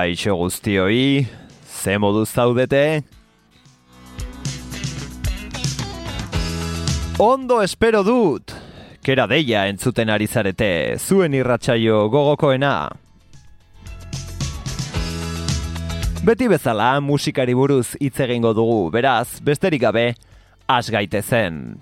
Kaixo guztioi, ze modu zaudete? Ondo espero dut! Kera deia entzuten ari zarete, zuen irratsaio gogokoena. Beti bezala musikari buruz hitz egingo dugu, beraz, besterik gabe, has gaite zen.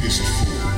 biggest fool.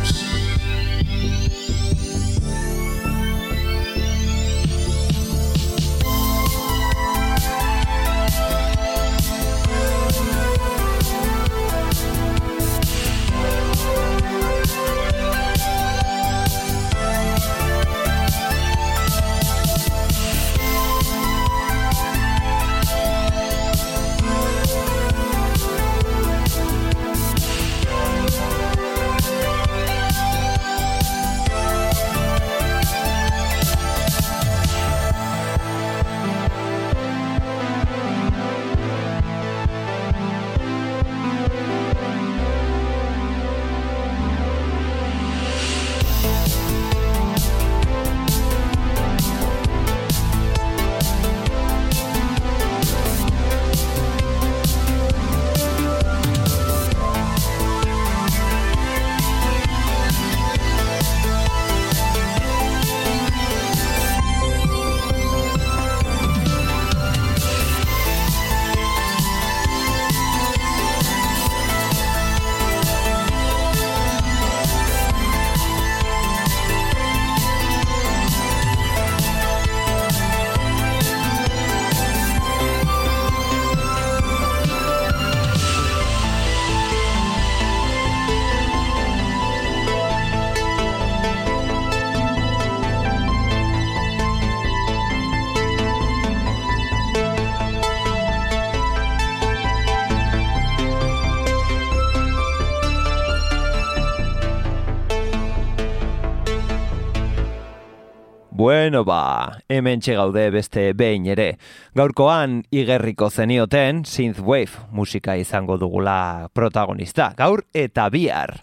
Bueno ba, hemen gaude beste behin ere. Gaurkoan igerriko zenioten Synthwave musika izango dugula protagonista. Gaur eta bihar.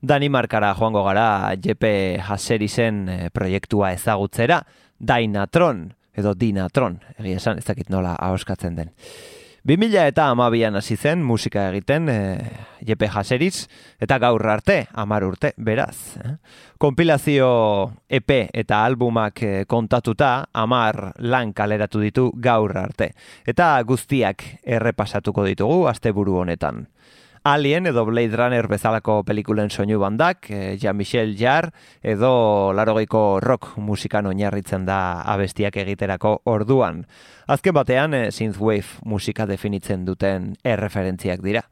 Danimarkara joango gara JP Haserizen eh, proiektua ezagutzera, Dainatron, edo Dinatron, egia esan, ez dakit nola ahoskatzen den. 2000 eta amabian hasi zen musika egiten e, Jepe Jaseriz, eta gaur arte, amar urte, beraz. Eh? Kompilazio EP eta albumak eh, kontatuta, amar lan kaleratu ditu gaur arte. Eta guztiak errepasatuko ditugu asteburu honetan. Alien edo Blade Runner bezalako pelikulen soinu bandak, e, Jean-Michel Jarre edo larogeiko rock musikan oinarritzen da abestiak egiterako orduan. Azken batean, e, synthwave musika definitzen duten erreferentziak dira.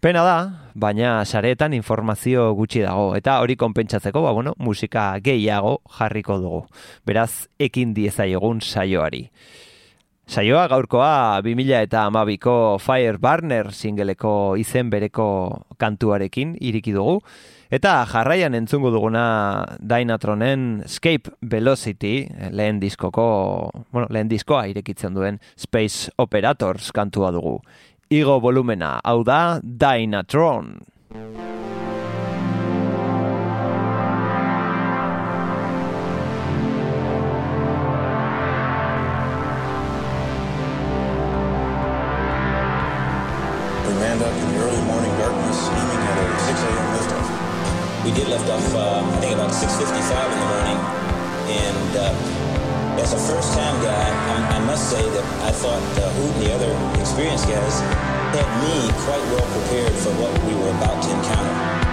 Pena da, baina saretan informazio gutxi dago, eta hori konpentsatzeko, ba, bueno, musika gehiago jarriko dugu. Beraz, ekin diezaiogun saioari. Saioa gaurkoa 2000 eta amabiko Fire Burner singeleko izen bereko kantuarekin iriki dugu. Eta jarraian entzungu duguna Dynatronen Escape Velocity, lehen diskoko, bueno, lehen diskoa irekitzen duen Space Operators kantua dugu. Igo volumena, hau da Dynatron. We did lift off, uh, I think about 6.55 in the morning. And uh, as a first-time guy, I, I, must say that I thought uh, Hoot and the other experienced guys had me quite well prepared for what we were about to encounter.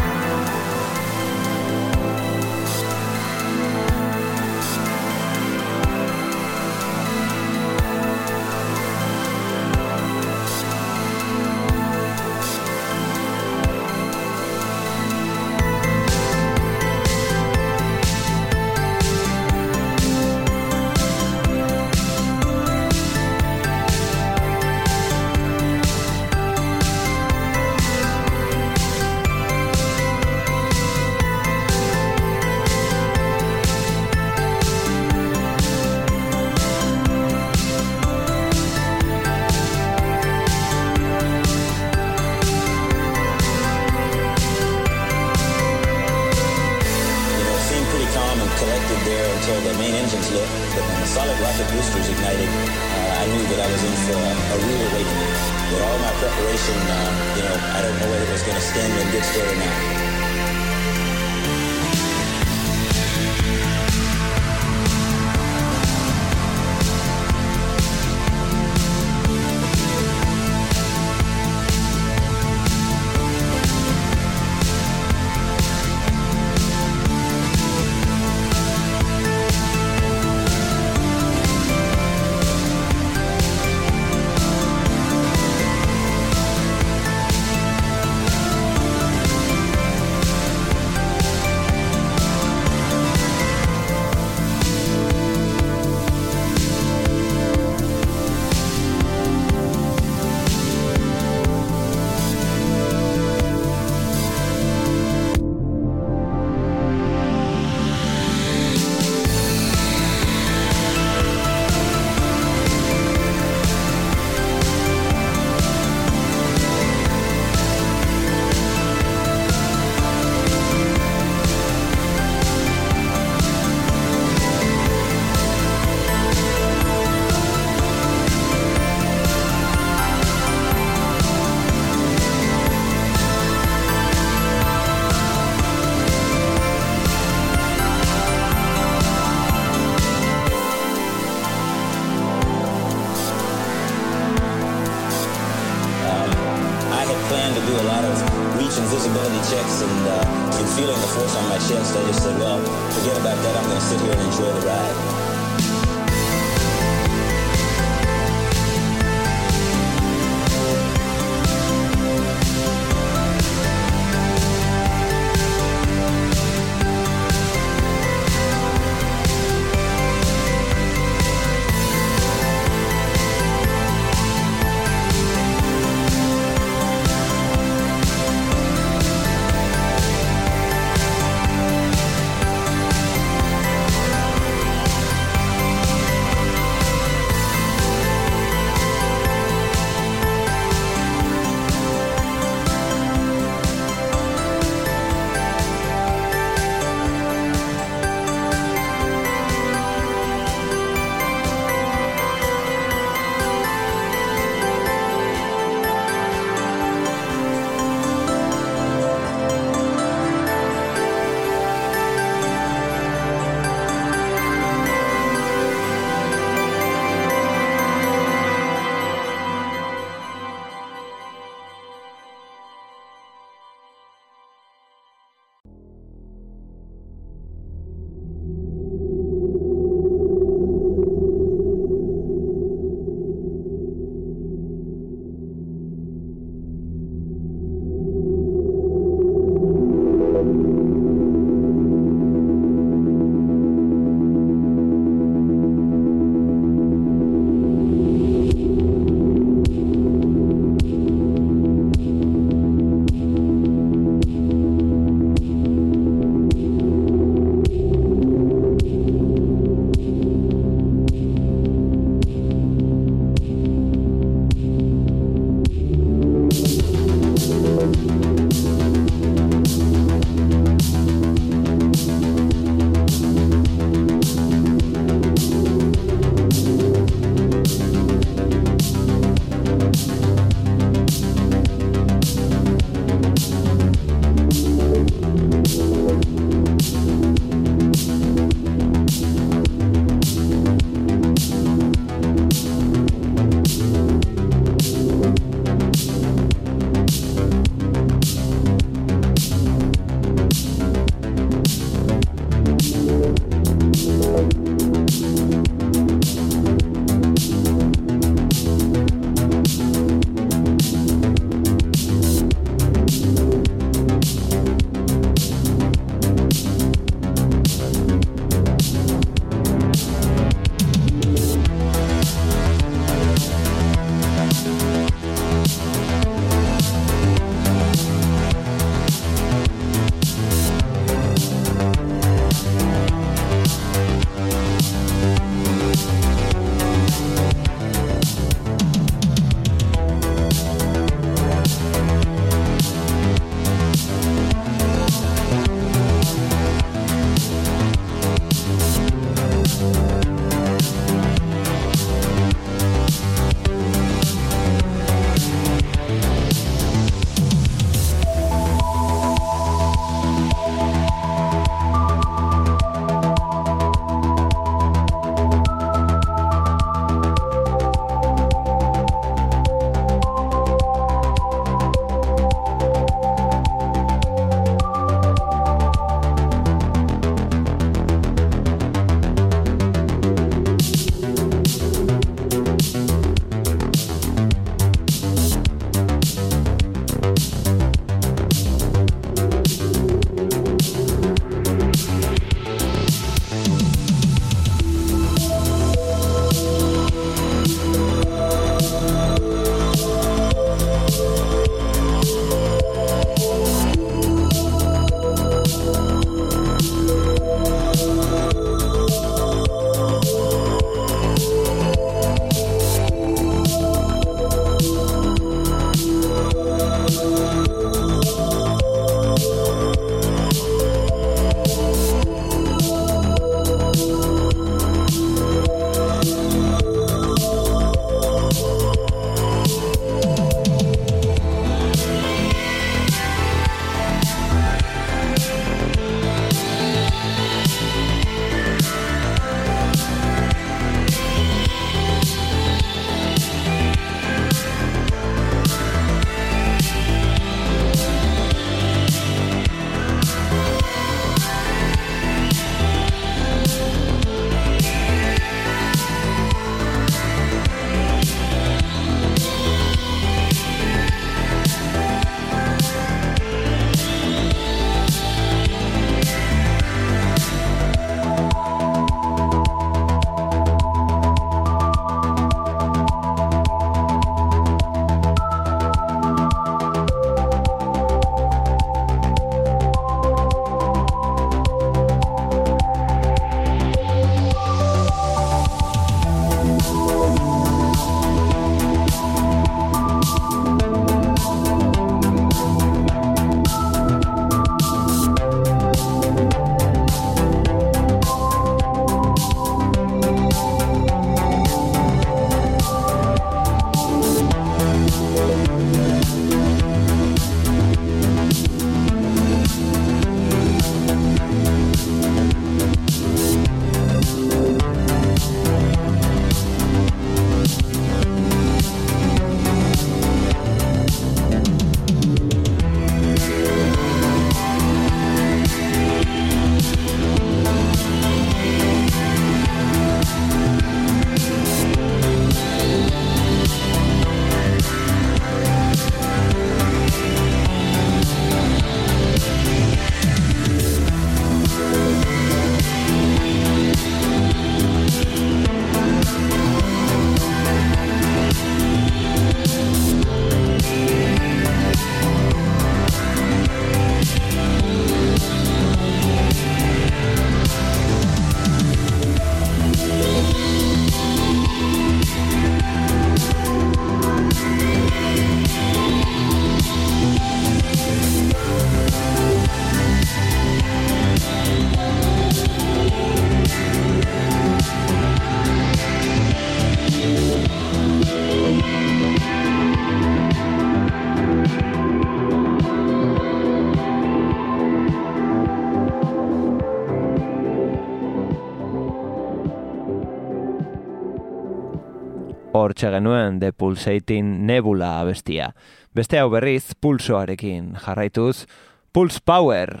Hor genuen The Pulsating Nebula abestia. Beste hau berriz, pulsoarekin jarraituz, Pulse Power!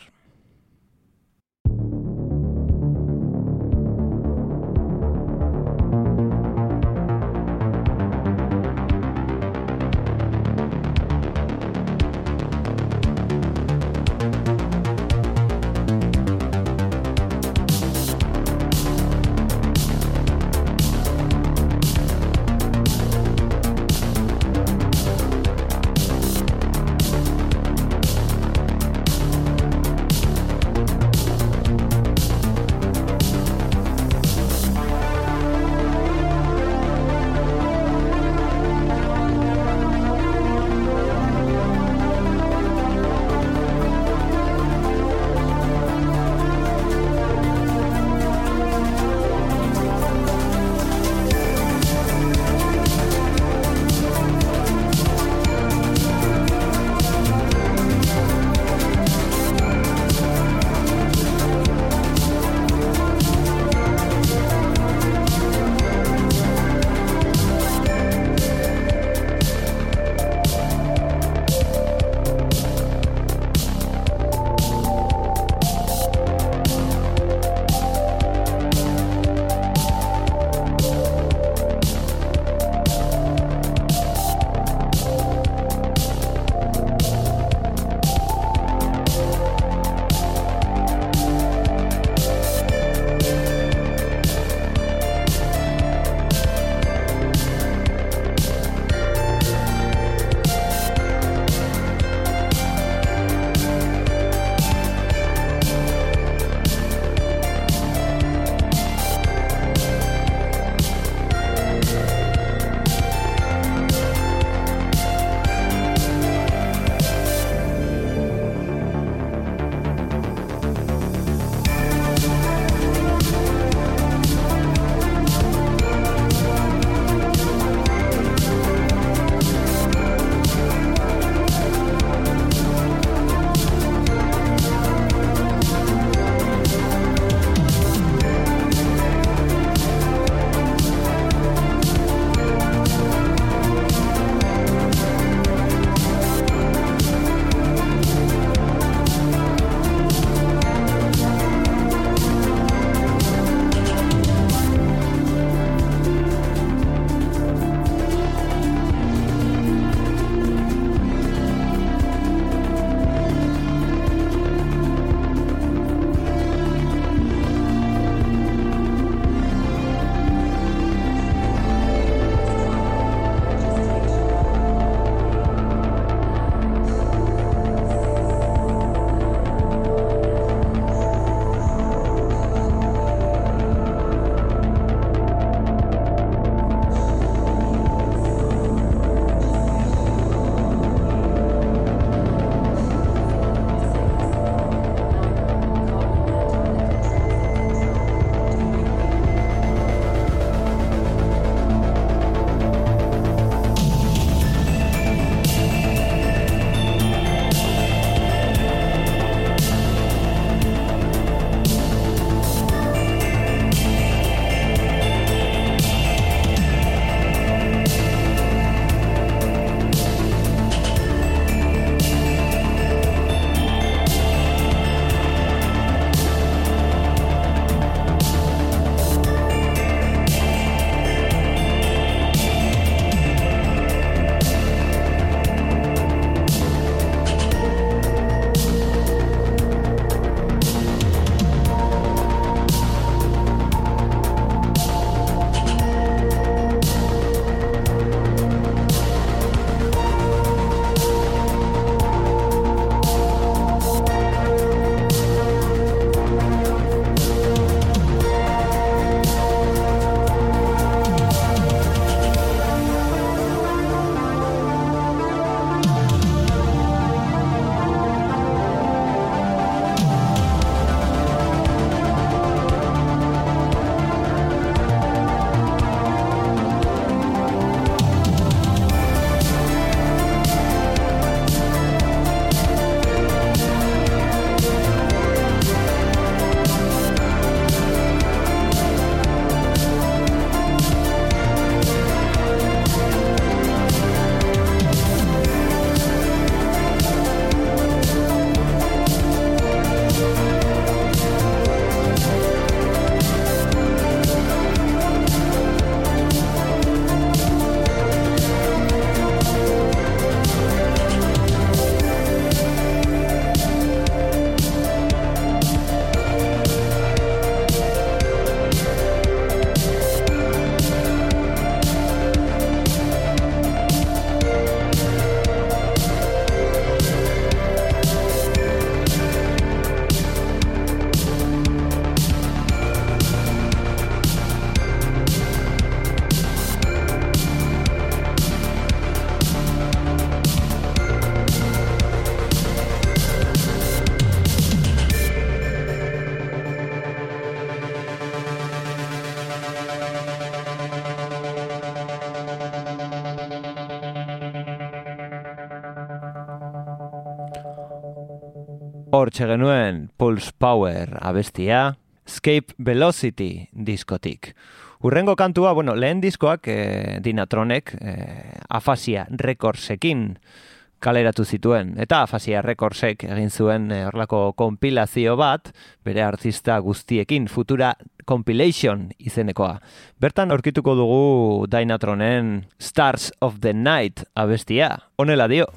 Hor genuen Pulse Power abestia, Escape Velocity diskotik. Urrengo kantua, bueno, lehen diskoak e, Dinatronek e, afasia rekordsekin kaleratu zituen. Eta afasia rekordsek egin zuen e, horlako kompilazio bat, bere artista guztiekin, futura compilation izenekoa. Bertan aurkituko dugu Dynatronen Stars of the Night abestia. Honela dio.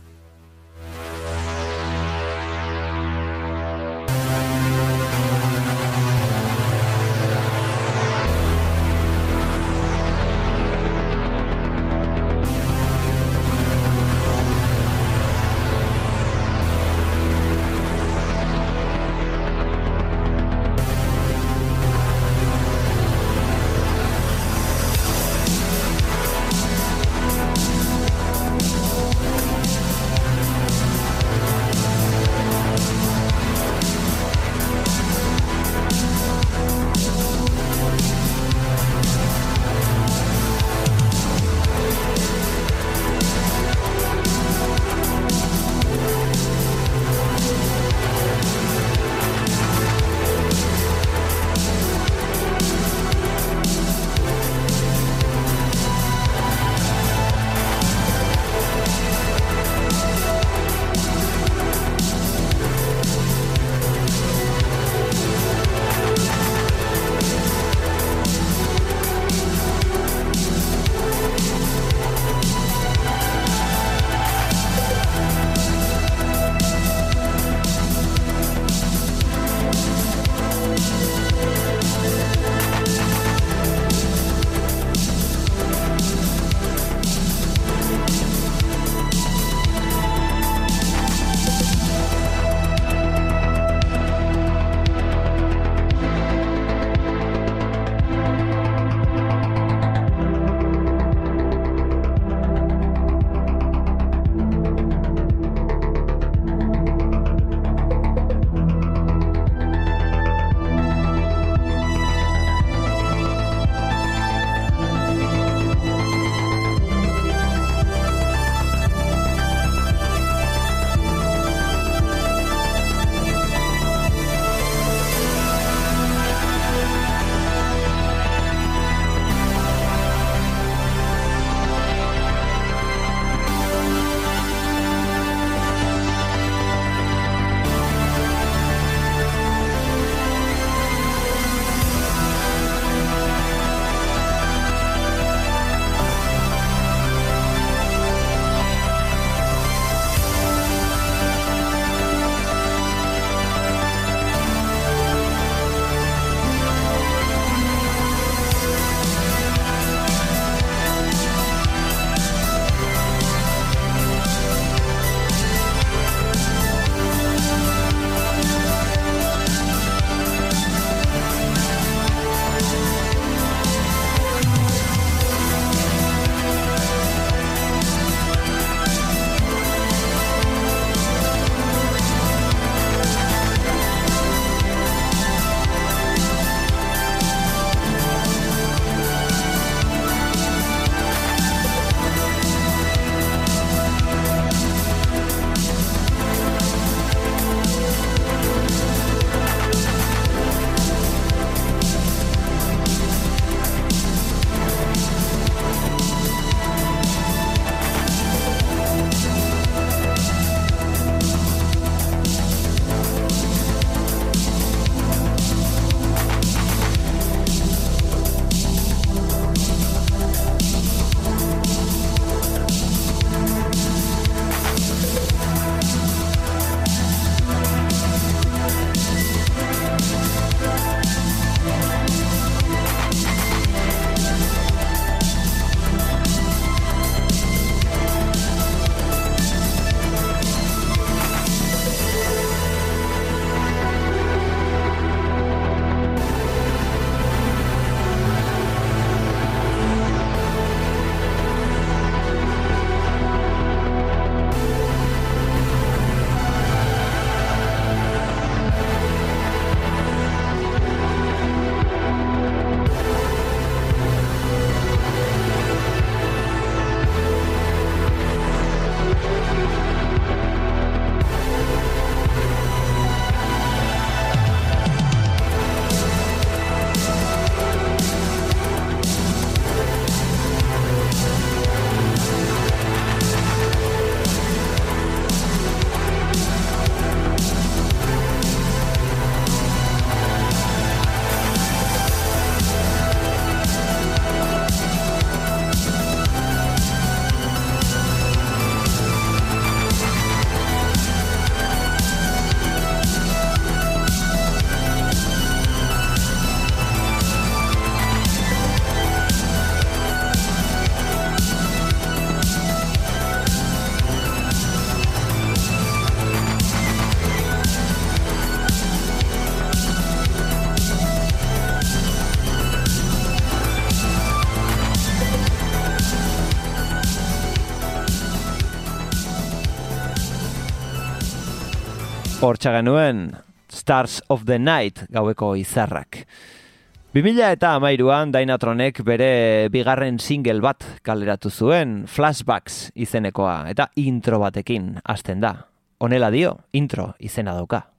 Hortxa genuen Stars of the Night gaueko izarrak. 2000 eta amairuan Dynatronek bere bigarren single bat kaleratu zuen Flashbacks izenekoa eta intro batekin hasten da. Honela dio, intro izena dauka.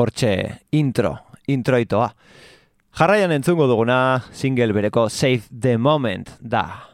Hortxe, intro, introitoa. Jarraian entzungo duguna, single bereko Save the Moment da.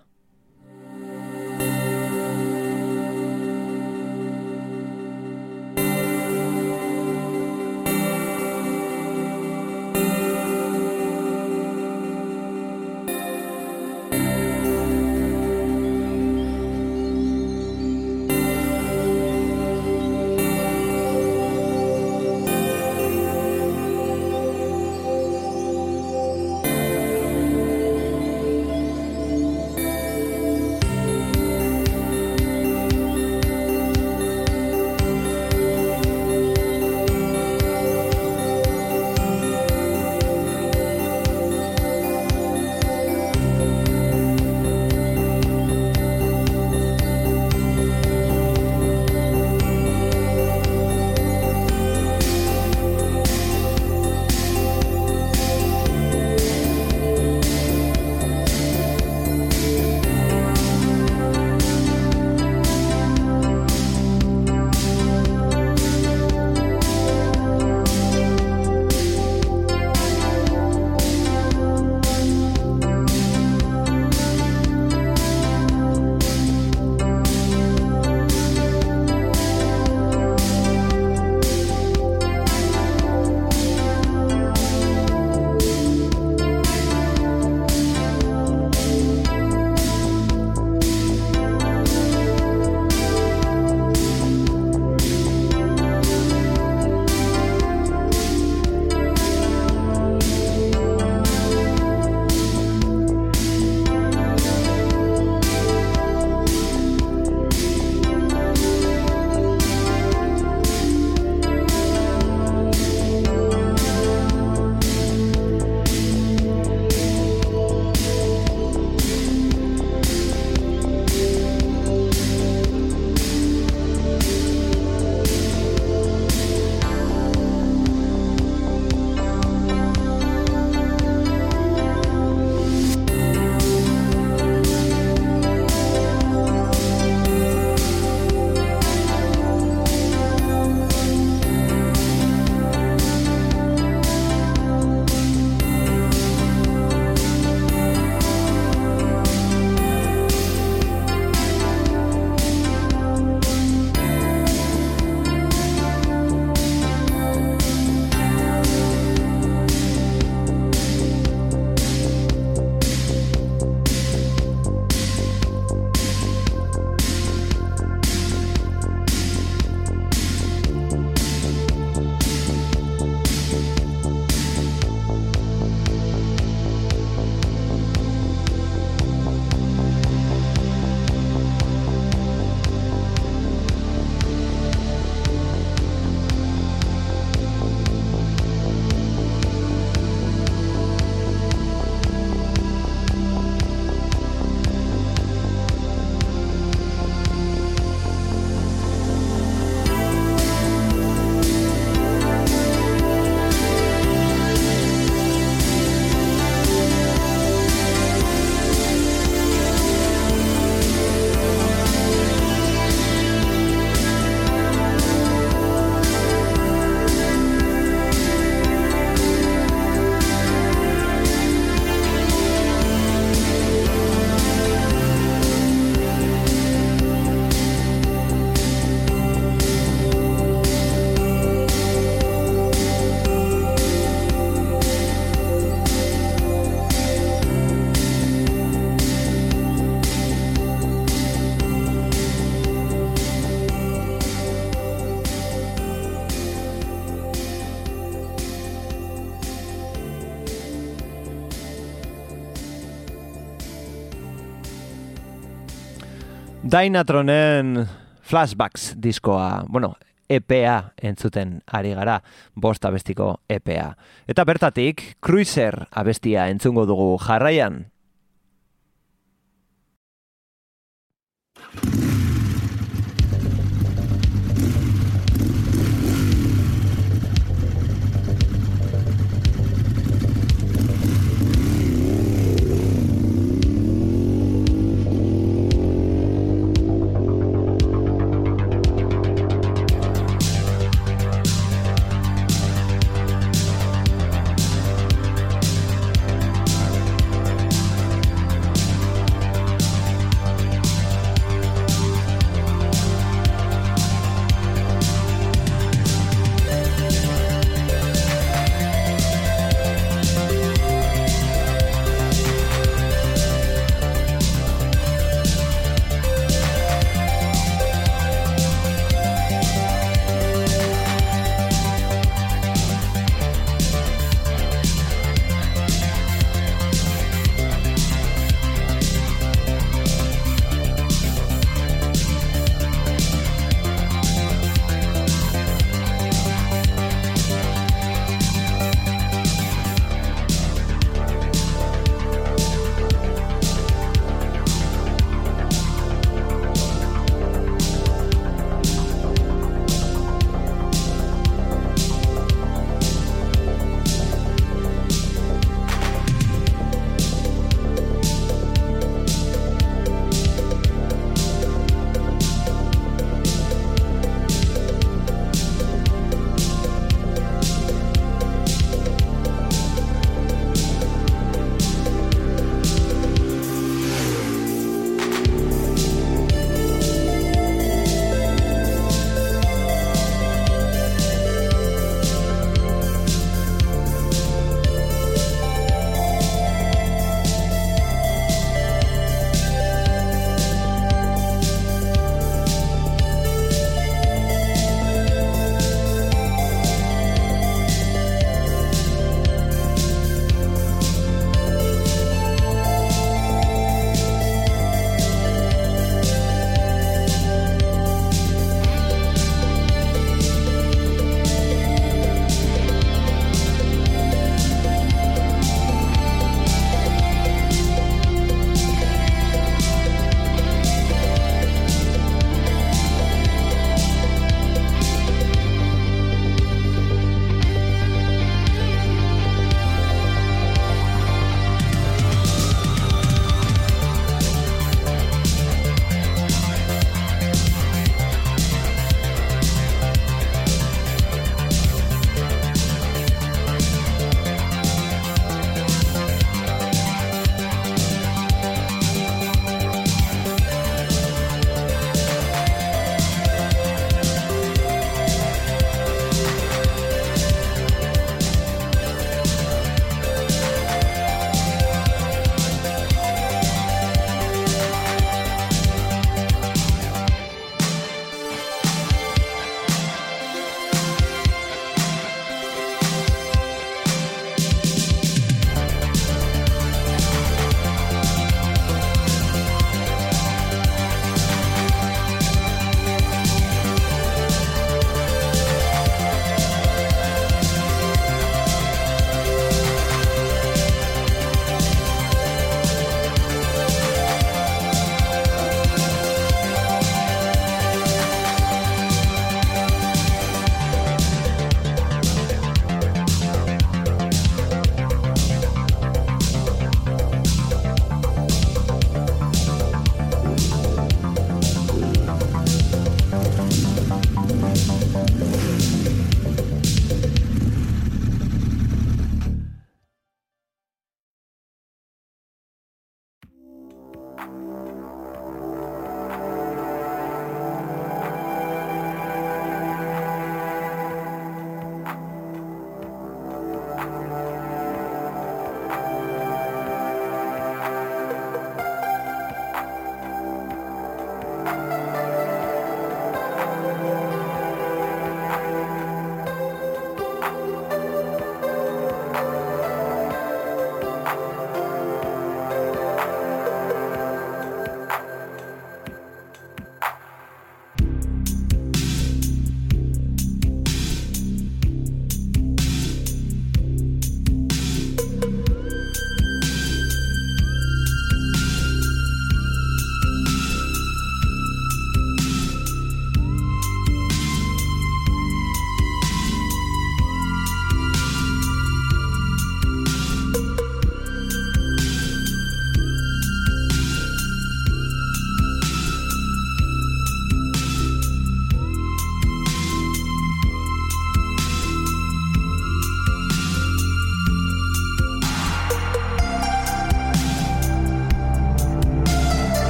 Dynatronen flashbacks diskoa, bueno, EPA entzuten ari gara, bost abestiko EPA. Eta bertatik, Cruiser abestia entzungo dugu jarraian.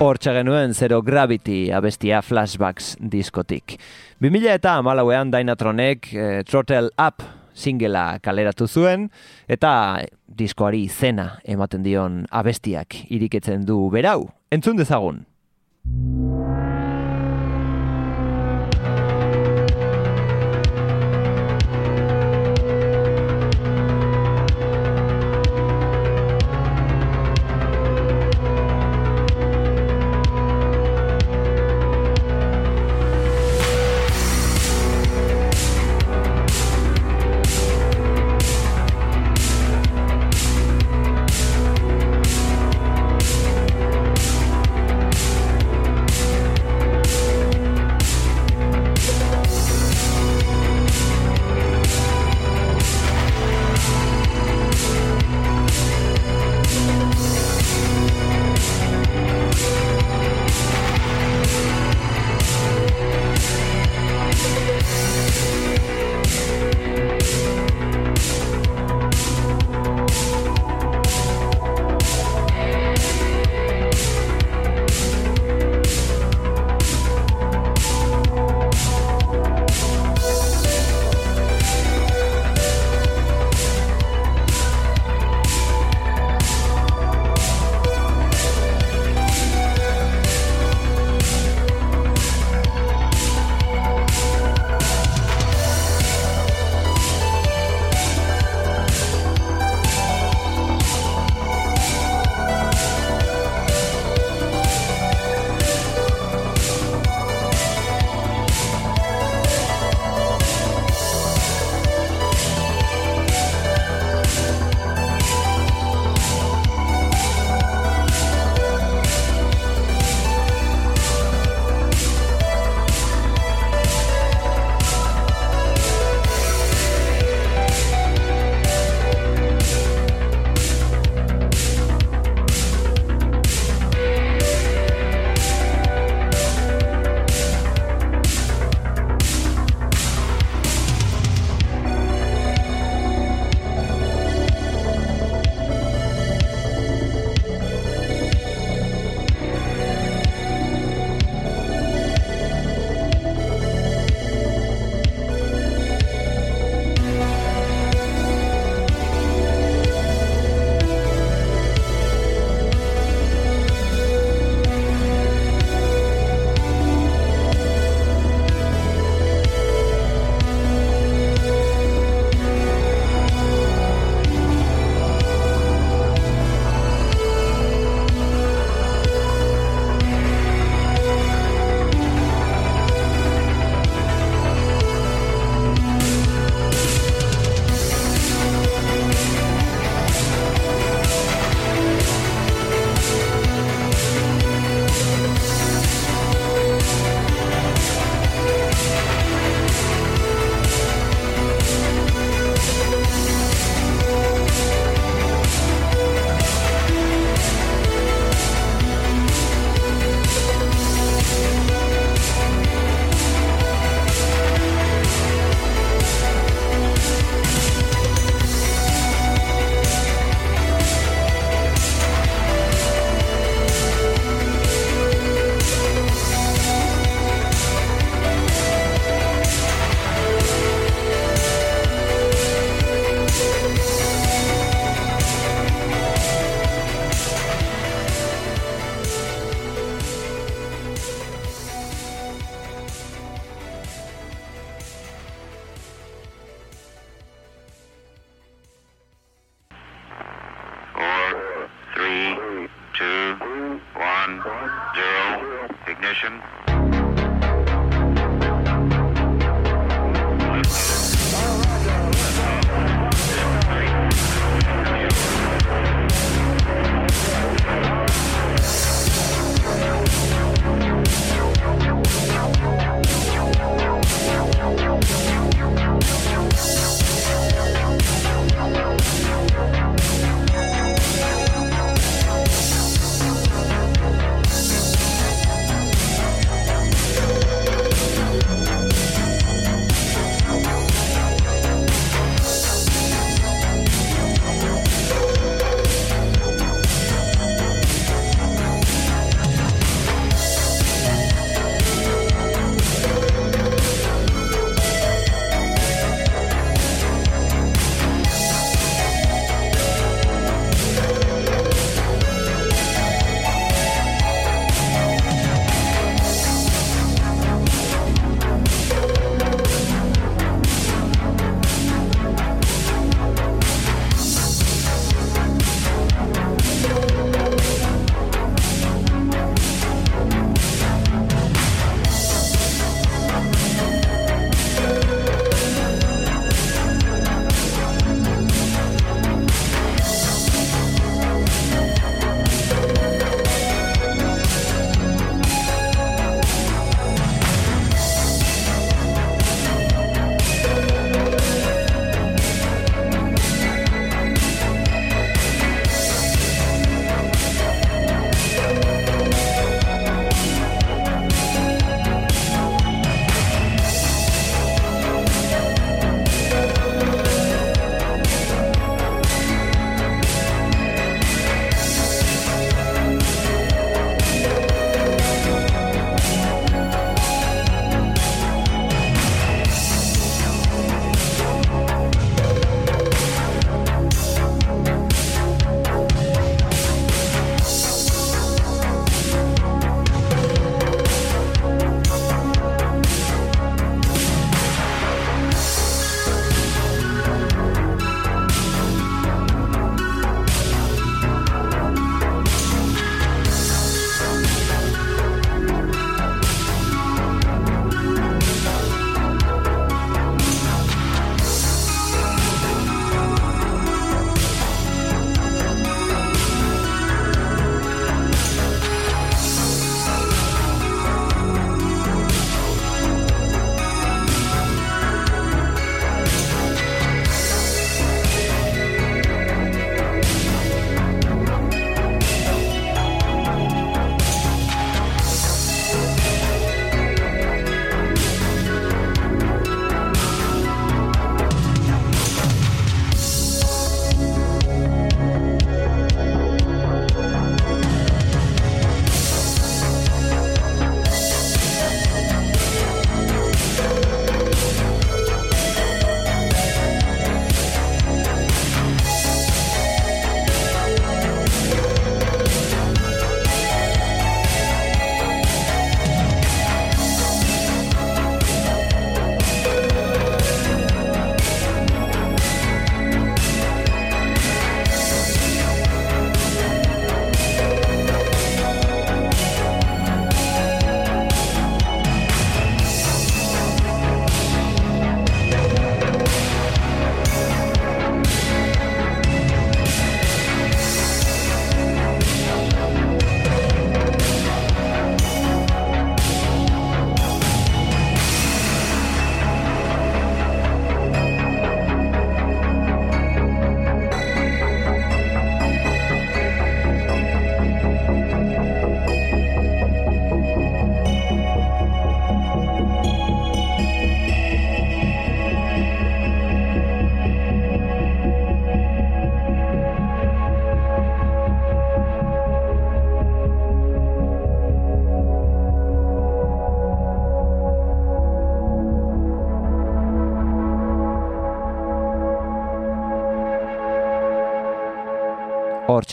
Hortxe genuen Zero Gravity abestia Flashbacks diskotik. 2000 eta amalauean Dynatronek e, Throttle Up singela kaleratu zuen, eta diskoari zena ematen dion abestiak iriketzen du berau. Entzun dezagun.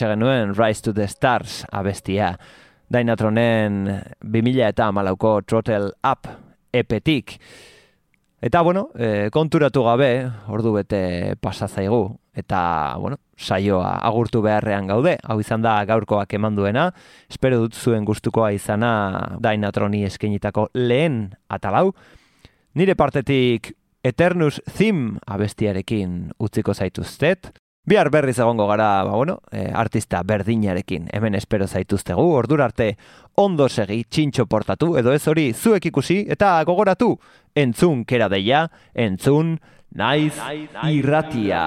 Hor genuen Rise to the Stars abestia. Dainatronen 2000 eta malauko Trottle Up epetik. Eta, bueno, e, konturatu gabe, ordu bete pasazaigu, eta, bueno, saioa agurtu beharrean gaude, hau izan da gaurkoak eman duena, espero dut zuen gustukoa izana Dainatroni eskenitako lehen atalau, nire partetik Eternus Theme abestiarekin utziko zaituztet, Bihar berriz egongo gara, ba, bueno, e, artista berdinarekin, hemen espero zaituztegu, ordur arte ondo segi, txintxo portatu, edo ez hori zuek ikusi, eta gogoratu, entzun kera deia, entzun, naiz, irratia.